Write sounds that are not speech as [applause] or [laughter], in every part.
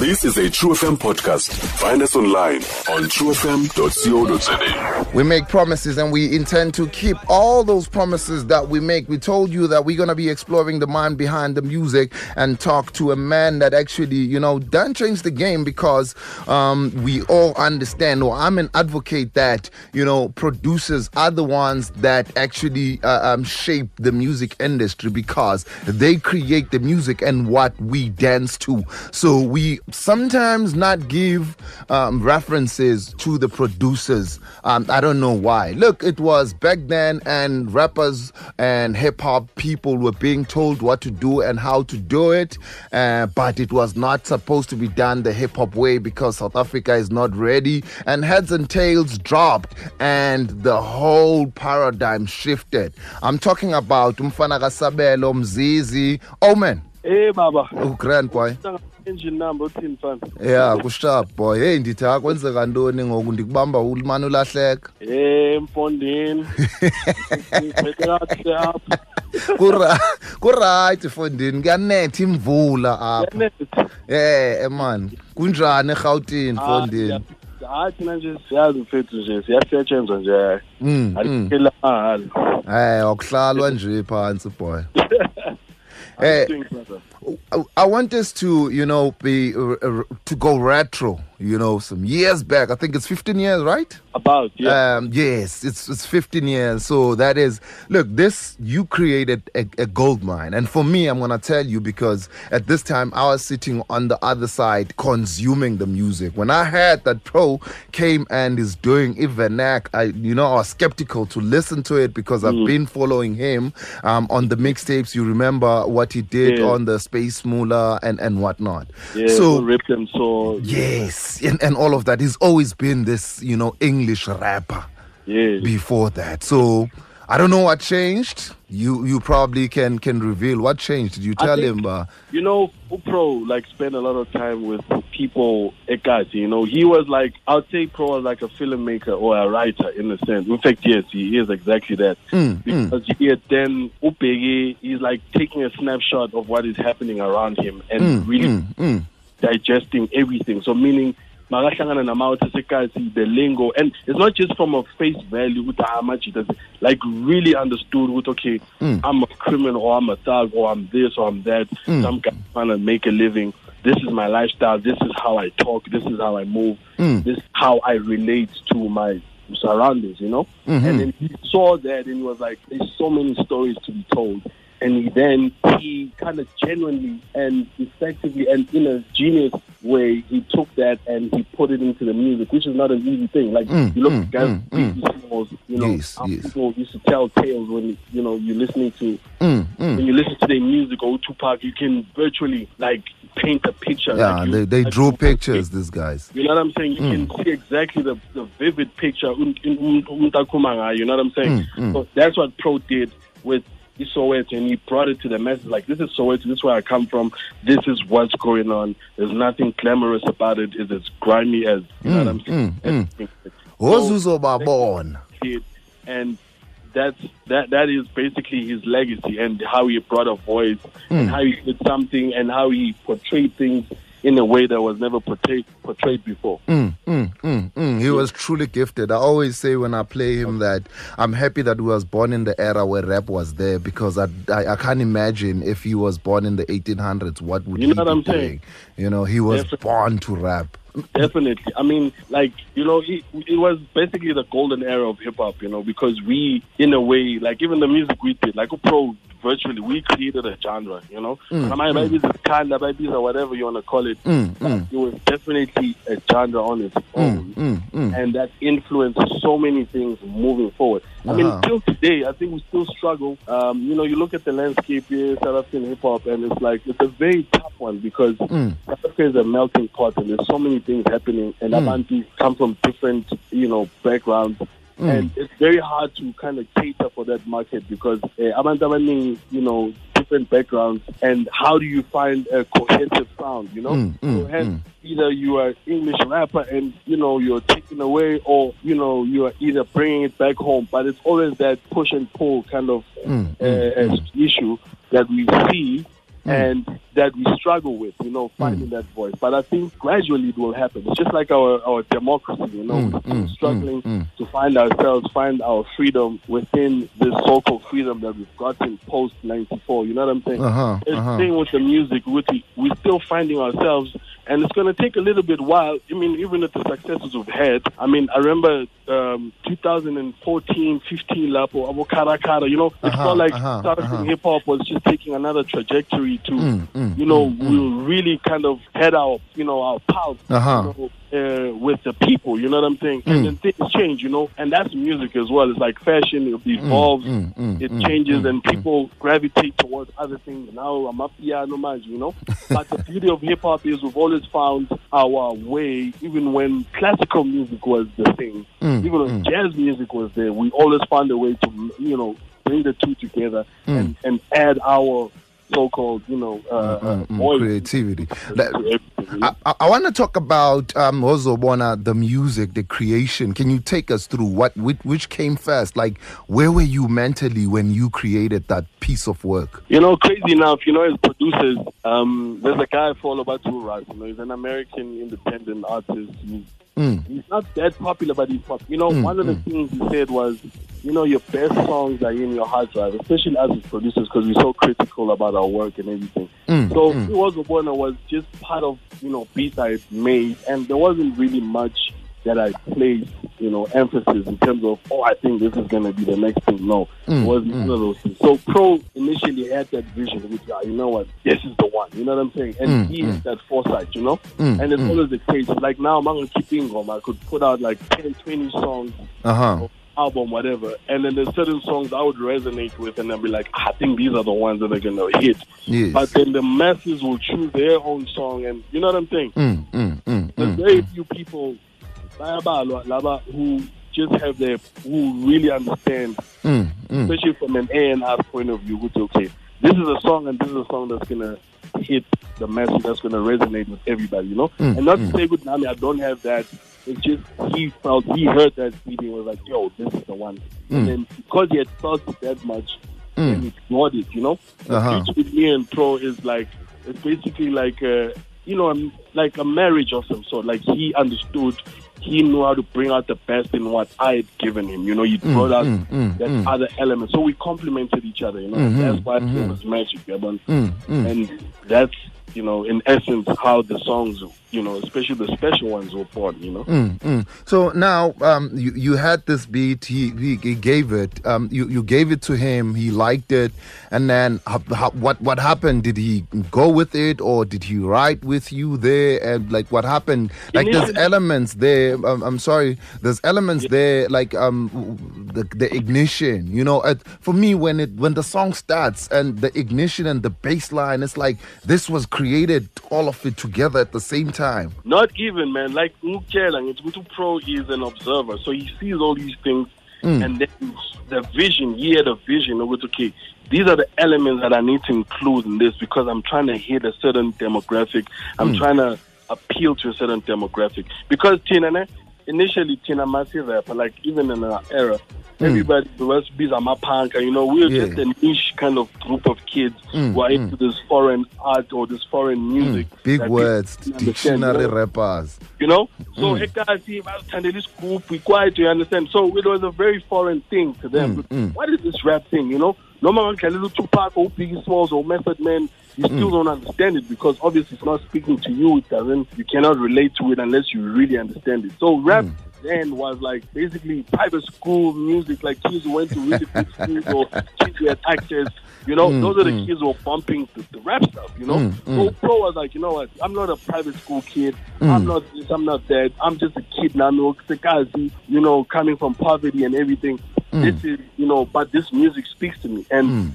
This is a True FM podcast. Find us online on truefm.co.za. We make promises and we intend to keep all those promises that we make. We told you that we're going to be exploring the mind behind the music and talk to a man that actually, you know, done change the game because um, we all understand, or I'm an advocate that, you know, producers are the ones that actually uh, um, shape the music industry because they create the music and what we dance to. So we sometimes not give um, references to the producers. Um, I don't know why. Look, it was back then, and rappers and hip hop people were being told what to do and how to do it, uh, but it was not supposed to be done the hip hop way because South Africa is not ready. And heads and tails dropped, and the whole paradigm shifted. I'm talking about Umfana Kasabelo, Mzizi, Omen. Eh baba, Oh, grand boy. Engine number uthini mfana? ya kushap boy. Hey ndithi akwenzeka ntoni ngoku ndikubamba ulimane ulahleka. Eh mfondini. Ngiphethe kahle apha. Kura fondini kuyanetha imvula apha. Eh man, kunjani erhawutini Ah, fondini? Hayi thina nje siyazi mfethu nje siyasetshenzwa nje. Mm. mm. Aliphela. Eh akuhlalwa nje phansi boy. [laughs] Eh Doing. I- want us to, you know, be uh, uh, to go retro, you know, some years back. I think it's 15 years, right? About yeah. Um, yes, it's it's 15 years. So that is look, this you created a, a gold mine, and for me, I'm gonna tell you because at this time I was sitting on the other side consuming the music. When I heard that Pro came and is doing Ivanak, I you know I was skeptical to listen to it because I've been following him um, on the mixtapes. You remember what he did Yeah. on the Space Moolah and and whatnot. yeah, so ripped and so Yes, and, and all of that. He's always been this, you know, English rapper yeah. before that. So I don't know what changed. You you probably can can reveal what changed. Did you tell think- him? Uh, You know, Pro like spent a lot of time with people Ekati. You know, he was like I'd say Pro was like a filmmaker or a writer in a sense. In fact, yes, he is exactly that. Mm, because he then Upegi he's like taking a snapshot of what is happening around him and mm, really mm, mm. Digesting everything. So meaning makahlangana namawuthi esekhathi the lingo and it's not just from a face value ukuthi how much it does like really understood ukuthi okay Mm. I'm a criminal or I'm a thug or I'm this or I'm that Mm. some guy trying to make a living this is my lifestyle this is how I talk this is how I move Mm. this is how I relate to my surroundings you know Mhm. and then he saw that and he was like there's so many stories to be told and he then he kind of genuinely and effectively and in a genius way he took that and he put it into the music which is not an easy thing like Mm, you look mm, at guys mm, you know Yes, yes. people used to tell tales when you know you're listening to Mm, when mm. you listen to their music or Tupac you can virtually like paint a picture Yeah, like you- they they like drew you- pictures. These guys. you know what I'm saying? You Mm. can see exactly the, the vivid picture. in- um- You know what I'm saying? Mm, mm. So that's what Pro did with Soweto, and he brought it to the masses. Like this is Soweto. This is where I come from. This is what's going on. There's nothing glamorous about it. It's as grimy as you know what I'm saying. mm. Uzobabona. Kid, and that's that. That is basically his legacy and how he brought a voice Mm. and how he did something and how he portrayed things in a way that was never portrayed portrayed before. Mm, mm, mm, mm. He was truly gifted. I always say when I play him that I'm happy that he was born in the era where rap was there because I, I, I can't imagine if he was born in the 1800s, what would You he know what be I'm doing? saying? You know, he was Definitely. born to rap. Definitely. I mean, like, you know, it, it was basically the golden era of hip hop, you know, because we, in a way, like, even the music we did, like, a pro, virtually, we created a genre, you know? Mm, Mm, maybe it's kind of, maybe or whatever you want to call it. Mm, mm, It was definitely a genre on its own. mm, mm, mm. And that influenced so many things moving forward. I mean, Uh-huh. till today, I think we still struggle. Um, you know, you look at the landscape here, South African hip hop, and it's like it's a very tough one because Mm. South Africa is a melting pot, and there's so many things happening, and Mm. Abantu come from different, you know, backgrounds. Mm. And it's very hard to kind of cater for that market because uh, you know, different backgrounds, and how do you find a cohesive sound? You know, Mm, mm, so hence, mm. either you are English rapper and you know you're taken away, or you know you are either bringing it back home. But it's always that push and pull kind of uh, issue that we see and that we struggle with, you know, finding that voice. But I think gradually it will happen. It's just like our, our democracy, you know, Mm, mm, struggling mm, to find ourselves, find our freedom within this so-called freedom that we've gotten post '94. You know what I'm saying? Uh-huh, It's uh-huh. thing with the music, with the, we're still finding ourselves, and it's going to take a little bit while. I mean, even with the successes we've had. I mean, I remember um, 2014, 15, Lapo, Abo Kara Kara, you know, it Uh-huh, felt like uh-huh, starting uh-huh. hip hop was just taking another trajectory to, Mm, mm, you know, mm, mm. we really kind of head our, you know, our pulse. Uh-huh. You know, uh, with the people, you know what I'm saying? Mm. And then things change, you know, and that's music as well. It's like fashion, it evolves, mm, mm, it mm, changes, mm, and people gravitate towards other things. Now I'm a piano man, you know. [laughs] but the beauty of hip hop is we've always found our way, even when classical music was the thing, Mm, even when jazz music was there, we always found a way to, you know, bring the two together and, and add our so-called, you know, uh, uh, Mm, mm, voice creativity. to Let- everything, you know? I, I want to talk about um, Ozobona, the music, the creation. Can you take us through what which, which came first? Like, where were you mentally when you created that piece of work? You know, crazy enough, you know, as producers, um, there's a guy I follow two Raz. You know, he's an American independent artist. He's, Mm. he's not that popular, but he's pop. You know, Mm, one of the mm. things he said was, you know, your best songs are in your hard drive, especially as producers, because we're so critical about our work and everything. Mm, so, mm. He Was a Warner was just part of, you know, beats I made, and there wasn't really much that I placed, you know, emphasis in terms of, oh, I think this is going to be the next thing. No, Mm, wasn't mm. one of those things. So Pro initially had that vision, which, ah, you know what, this is the one. You know what I'm saying? And Mm, he mm. that foresight, you know? Mm, and it's mm. always the case. Like now, I'm going to keep Ingom. I could put out like 10, 20 songs, Uh huh. album, whatever. And then there's certain songs I would resonate with, and I'd be like, ah, I think these are the ones that are going to hit. Yes. But then the masses will choose their own song, and you know what I'm saying? Mm, mm, mm, There's mm, very few people bayabalwa, laba, who just have their who really understand, mm, mm. especially from an A and R point of view. Which okay, this is a song and this is a song that's gonna hit the message, that's gonna resonate with everybody, you know. Mm, and not mm. to say good Nami, I don't have that. It's just he felt he heard that CD and was like, "Yo, this is the one." Mm. And then because he had felt it that much, Mm. and he ignored it, you know. The Uh-huh. with me and Pro is like it's basically like a you know like a marriage of some sort. Like he understood, he knew how to bring out the best in what I had given him. You know, he brought out mm, mm, that mm. other element, so we complemented each other. You know, Mhm, that's why mhm. it was magic, Mm, mm. and that's you know in essence how the songs, you know, especially the special ones were born. You know. Mm, mm. So now um, you you had this beat. He he, he gave it. Um, you you gave it to him. He liked it, and then how, how, what what happened? Did he go with it, or did he write with you there? And like what happened? Like there's elements there. Um, I'm sorry. There's elements there. Like um the the ignition. You know, at, for me when it when the song starts and the ignition and the bass line, it's like this was created all of it together at the same time. Not even, man. Like Ngutu Pro is an observer, so he sees all these things, Mm. and then the vision. He had a vision of. Okay, these are the elements that I need to include in this because I'm trying to hit a certain demographic. I'm trying to appeal to a certain demographic. Because Tina, initially Tina massive rapper, like even in our era, everybody was my punk, and you know, we were Yeah. just a niche kind of group of kids Mm, who are mm. into this foreign art or this foreign music. Big words, understand, you know? rappers. you know. So Mm. bathandela isigubhu we quiet you understand. So it was a very foreign thing to them. Mm, mm. What is this rap thing, you know? Noma ngidlalela uTupac or Biggie Smalls or Method Man, you Mm. still don't understand it because obviously it's not speaking to you. It doesn't. You cannot relate to it unless you really understand it. So rap. Mm. Then was like basically private school music, like kids who went to really good [laughs] schools or kids who had access. You know, Mm, those are the mm. kids who were bumping the, the rap stuff. You know, Mm, so mm. Pro was like, you know what? I'm not a private school kid. I'm not this. I'm not that. I'm just a kid now. No, Sekazi, you know, coming from poverty and everything. This is, you know, but this music speaks to me, and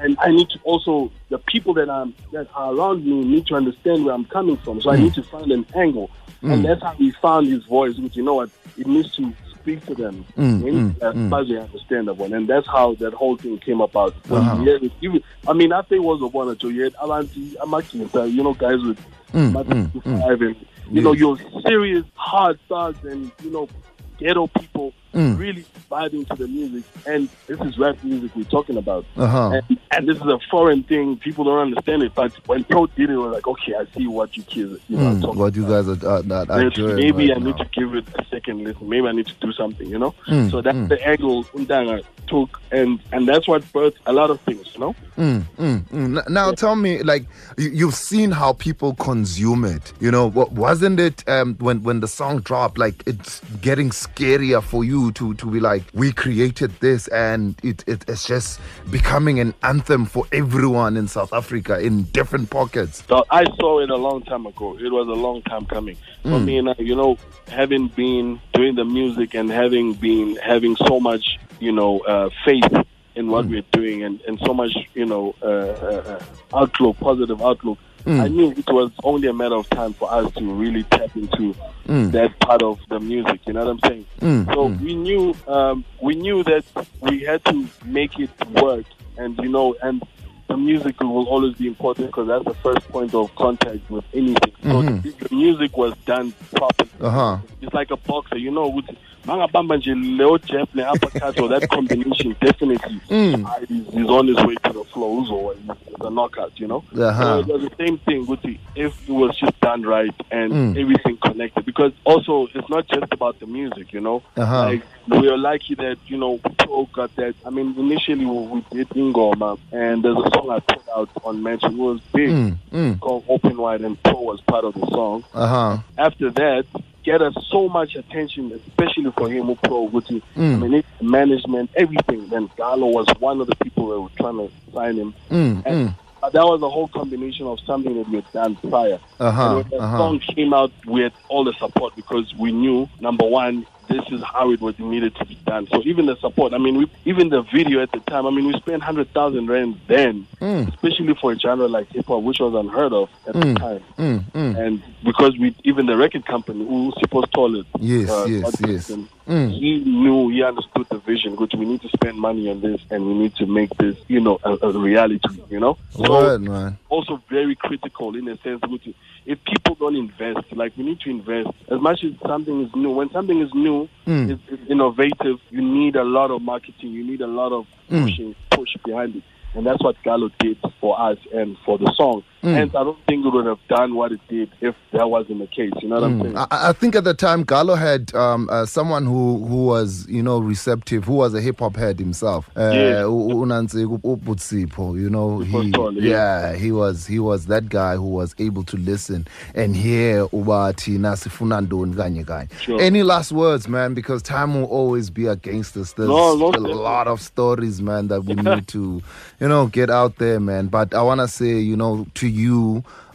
and I need to also the people that I'm that are around me need to understand where I'm coming from. So I Mm. need to find an angle, Mm. and that's how we found his voice. Which you know what, it needs to speak to them. Mm, They mm, need to have mm. fuzzy understandable, and that's how that whole thing came about. Uh-huh. we had it, even, I mean, after it was a one or two, you had Alanti, Amakisa, you know, guys with Mm, mm, five and you know Yes. your serious hard thugs and you know ghetto people really buying into the music. And this is rap music we're talking about. Uh-huh. And, and this is a foreign thing. People don't understand it. But when Pro did it, we're like, okay, I see what you kids, you know, Mm, talking what you guys are, are There's- doing maybe right I need now. to give it a second listen. Maybe I need to do something, you know. Mm, so that's mm. the angle Undanga took, and and that's what birthed a lot of things, you know. Mm, mm, mm. Now tell me, like you, you've seen how people consume it. You know, wasn't it um, when when the song dropped? Like it's getting scarier for you to to be like, we created this, and it, it it's just becoming an anthem for everyone in South Africa in different pockets. So I saw it a long time ago. It was a long time coming. For me, and I, you know, having been doing the music and having been having so much, you know, uh, faith in what we're doing and, and so much, you know, uh, uh, uh, outlook, positive outlook. I knew it was only a matter of time for us to really tap into that part of the music. You know what I'm saying? Mm, so we knew um, we knew that we had to make it work, and you know, and the music will always be important because that's the first point of contact with anything. So the, the music was done properly. Uh huh. It's like a boxer, you know. With Mangabamba nje Leo Jeff ne uppercut or that combination definitely Mm. uh, he's, on his way to the floor or the knockout, you know. Uh-huh. So it was the same thing with the if it was just done right and Mm. everything connected. Because also it's not just about the music, you know. Uh-huh. Like we are lucky that you know Pro got that. I mean, initially we, we did Ingoma, and there's a song I put out on Mention. It was big Mm, mm. called Open Wide, and Pro was part of the song Uh huh. after that get us so much attention, especially for him, Pro, which is, I Mm. mean, it's management, everything. Then Gallo was one of the people that were trying to sign him. Mm, And mm. uh, that was a whole combination of something that we had done prior. Uh-huh, And when the uh-huh. song came out, we had all the support because we knew, number one, this is how it was needed to be done. So even the support, I mean, we, even the video at the time, I mean, we spent 100,000 rand then, Mm. especially for a genre like hip hop, which was unheard of at the time Mm, mm. and because we even the record company who supposed told it Yes, uh, yes, yes. Mm. he knew he understood the vision which we need to spend money on this and we need to make this you know a, a reality you know so man. also very critical in a sense which if people don't invest like we need to invest as much as something is new when something is new Mm. it's, it's innovative you need a lot of marketing you need a lot of Mm. pushing push behind it and that's what Gallo did for us and for the song. Mm. And I don't think it would have done what it did if that wasn't the case. You know what I'm saying? I, I think at the time Gallo had um, uh, someone who who was you know receptive, who was a hip hop head himself. Uh, Ubutsipho, you know, he yeah. yeah, he was he was that guy who was able to listen and hear ubathi nasifuna ntoni kanye kanye. Sure. Any last words, man? Because time will always be against us. There's No, most a lot of stories, man, that we [laughs] need to you know get out there, man. But I wanna say, you know, to you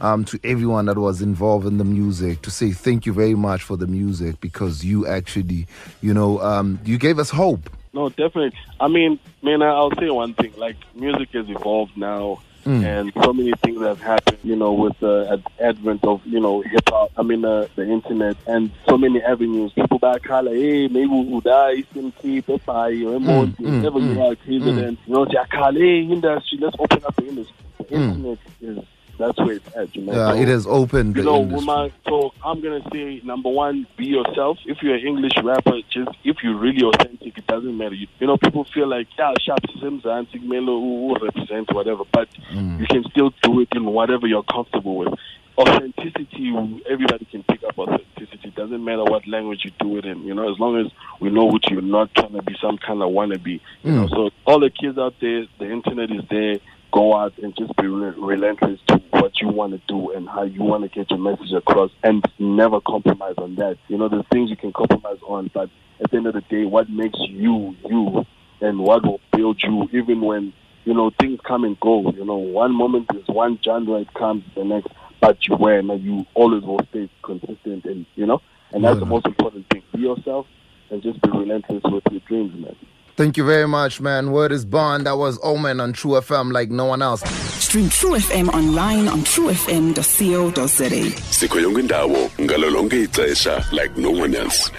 um, to everyone that was involved in the music to say thank you very much for the music because you actually, you know, um, you gave us hope. No, definitely. I mean, man, I'll say one thing. Like, music has evolved now, Mm. and so many things have happened. You know, with the advent of you know hip hop. I mean, uh, the internet and so many avenues. People back holla, hey, maybe we die, Eastern Cape, Epai, Emoji, mm, never mm, get out, president. You know, they call, hey, industry, let's open up the industry. The Mm. internet is that's where it's at. You know, Yeah, So- it has opened the you know, industry. woman. So I'm gonna say number one, be yourself. If you're an English rapper, just if you're really authentic, it doesn't matter. You, you know, people feel like yeah, sharp Sims, antique Melo, who represent whatever, but Mm. you can still do it in whatever you're comfortable with. Authenticity, everybody can pick up authenticity. It doesn't matter what language you do it in. You know, as long as we know what you're not trying to be some kind of wannabe. You know, Mm. so all the kids out there, the internet is there. Go out and just be re- relentless to what you want to do and how you want to get your message across, and never compromise on that. You know, there's things you can compromise on, but at the end of the day, what makes you you, and what will build you, even when you know things come and go. You know, one moment is one genre, it comes the next, but you when you always will stay consistent, and you know, and that's Yeah. the most important thing. Be yourself and just be relentless with your dreams, man. Thank you very much, man. Word is bond. That was Omen on True FM like no one else. Stream True FM online on truefm.co.za. sikho yonke indawo ngalo lonke ixesha like no one else